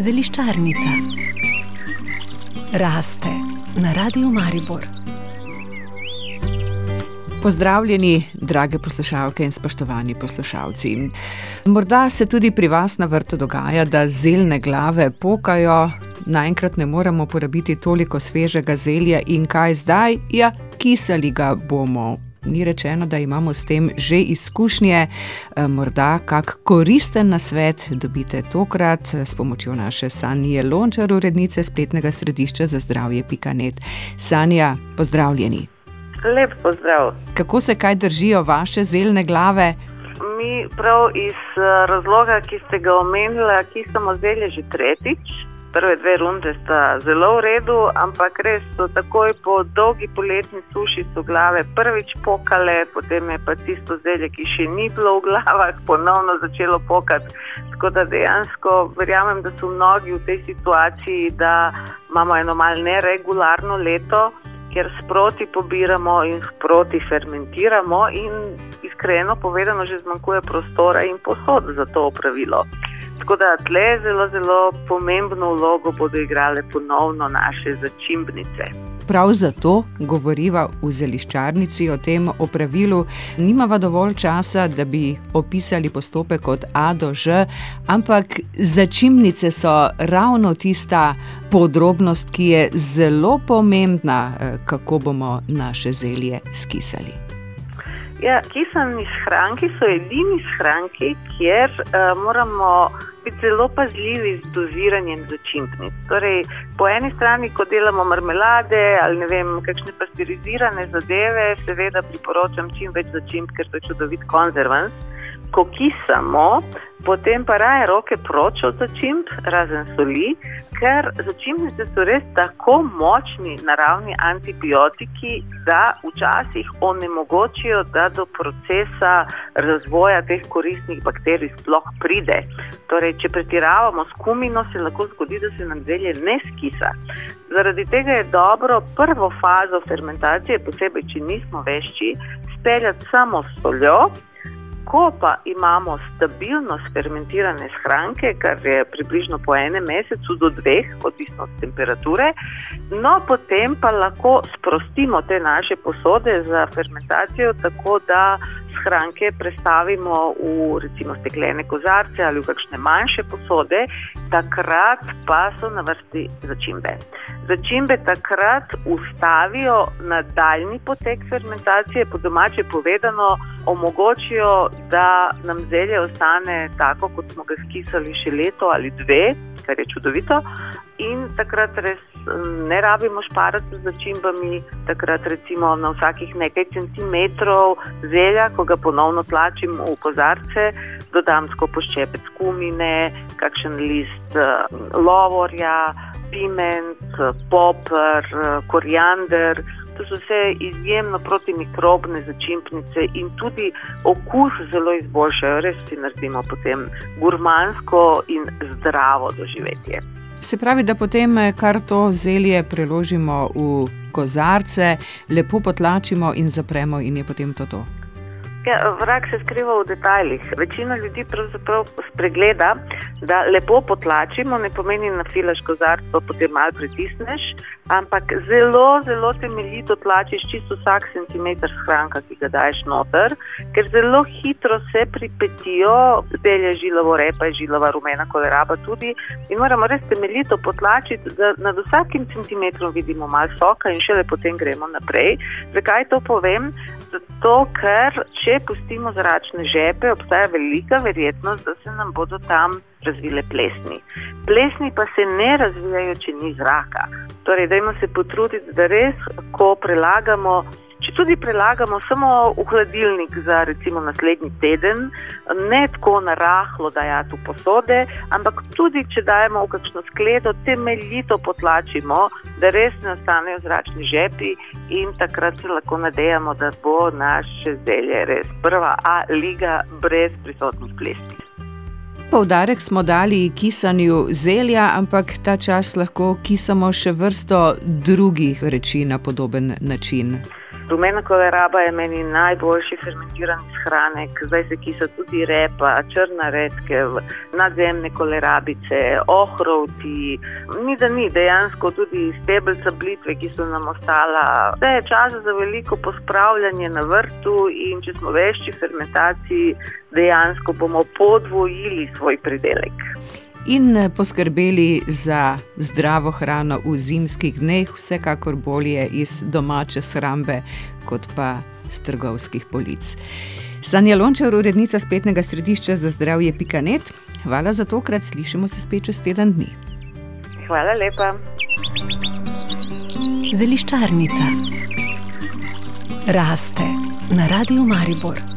Zeliščarnica raste na Radiu Maribor. Pozdravljeni, drage poslušalke in spoštovani poslušalci. Morda se tudi pri vas na vrtu dogaja, da zelne glave pokajo, naenkrat ne moremo porabiti toliko svežega zelja in kaj zdaj? Ja, kisali ga bomo. Ni rečeno, da imamo s tem že izkušnje, e, morda kak koristen nasvet dobite tokrat s pomočjo naše Sanje Lončar, urednice spletnega središča za zdravje Pikanet. Sanja, pozdravljeni. Lep pozdrav. Kako se kaj držijo vaše zelne glave? Mi prav iz e, razloga, ki ste ga omenili, ki smo zelje že tretjič prve dve runde sta zelo v redu, ampak res so takoj po dolgi poletni suši so glave prvič pokale, potem je pa tisto zelje, ki še ni bilo v glavah, ponovno začelo pokati. Tako da dejansko verjamem, da so mnogi v tej situaciji, da imamo eno malce neregularno leto. Ker sproti pobiramo in sproti fermentiramo, in iskreno povedano, že zmanjkuje prostora in posod za to opravilo. Tako da tle zelo, zelo pomembno vlogo bodo igrale ponovno naše začimbnice. Prav zato govoriva v zeliščarnici o tem opravilu. Nimava dovolj časa, da bi opisali postopek od A do Ž, ampak začimbnice so ravno tista podrobnost, ki je zelo pomembna, eh, kako bomo naše zelje skisali. Ja, kisani shranki so edini shranki, kjer uh, moramo biti zelo pazljivi z doziranjem začimbnic. Torej, po eni strani, ko delamo marmelade ali ne vem, kakšne pasteurizirane zadeve, seveda priporočam čim več začimb, ker to je čudovit konzervans. Ko kisamo, potem pa raje roke proč od začimb, razen soli, ker začimnice so res tako močni naravni antibiotiki, da včasih onemogočijo, da do procesa razvoja teh koristnih bakterij sploh pride. Torej, če pretiravamo s kumino, se lahko zgodi, da se nam zelje ne skisa. Zaradi tega je dobro prvo fazo fermentacije, posebej če nismo vešči, speljati samo s soljo. Ko pa imamo stabilno fermentirane shranke, kar je približno po enem mesecu do dveh, odvisno od temperature, no potem pa lahko sprostimo te naše posode za fermentacijo, tako da shranke prestavimo v recimo steklene kozarce ali v kakšne manjše posode, takrat pa so na vrsti začimbe. Začimbe takrat ustavijo nadaljni potek fermentacije, po domače povedano, omogočijo, da nam zelje ostane tako, kot smo ga skisali še leto ali dve, kar je čudovito. In takrat res ne rabimo šparati z začimbami, takrat recimo na vsakih nekaj centimetrov zelja, ko ga ponovno tlačim v kozarce, dodam skopo ščepec kumine, kakšen list uh, lovorja, piment, popr, uh, koriander. To so vse izjemno protimikrobne začimpnice in tudi okus zelo izboljšajo, res si naredimo potem gurmansko in zdravo doživetje. Se pravi, da potem eh, kar to zelje preložimo v kozarce, lepo potlačimo in zapremo, in je potem to. to. Ja, vrak se skriva v detajlih. Večina ljudi pravzaprav spregleda, da lepo potlačimo, ne pomeni na filaš kozarstvo, potem malo pritisneš, ampak zelo, zelo temeljito tlačiš čisto vsak centimeter hranka, ki ga daš noter, ker zelo hitro se pripetijo, belje žilavo repa, žilava rumena koleraba tudi in moramo res temeljito potlačiti, da nad vsakim centimetrom vidimo malo soka in šele potem gremo naprej. Zakaj to povem? Zato, ker če pustimo zračne žepe, obstaja velika verjetnost, da se nam bodo tam razvile plesni. Plesni pa se ne razvijajo, če ni zraka. Torej, dajmo se potruditi, da res, ko prelagamo tudi prelagamo samo v hladilnik za recimo naslednji teden, ne tako na rahlo dajati v posode, ampak tudi če dajemo v kakšno skledo, temeljito potlačimo, da res ne ostanejo zračni žepi in takrat se lahko nadejamo, da bo naše zelje res prva A liga brez prisotnih plesnic. Poudarek smo dali kisanju zelja, ampak ta čas lahko kisamo še vrsto drugih reči na podoben način. Rumena koleraba je meni najboljši fermentiran hranek, zdaj se kisa tudi repa, črna redkev, nadzemne kolerabice, ohrovti. Ni da ni, dejansko tudi stebelca blitve, ki so nam ostala. Vse je čas za veliko pospravljanje na vrtu in če smo vešči fermentaciji, dejansko bomo podvojili svoj pridelek in eh, poskrbeli za zdravo hrano v zimskih dneh, vsekakor bolje iz domače shrambe, kot pa z trgovskih polic. Sanja Lončar, urednica spletnega središča za zdravje Pikanet, hvala za tokrat, slišimo se spet čez teden dni. Hvala lepa. Zeliščarnica raste na radiju Maribor.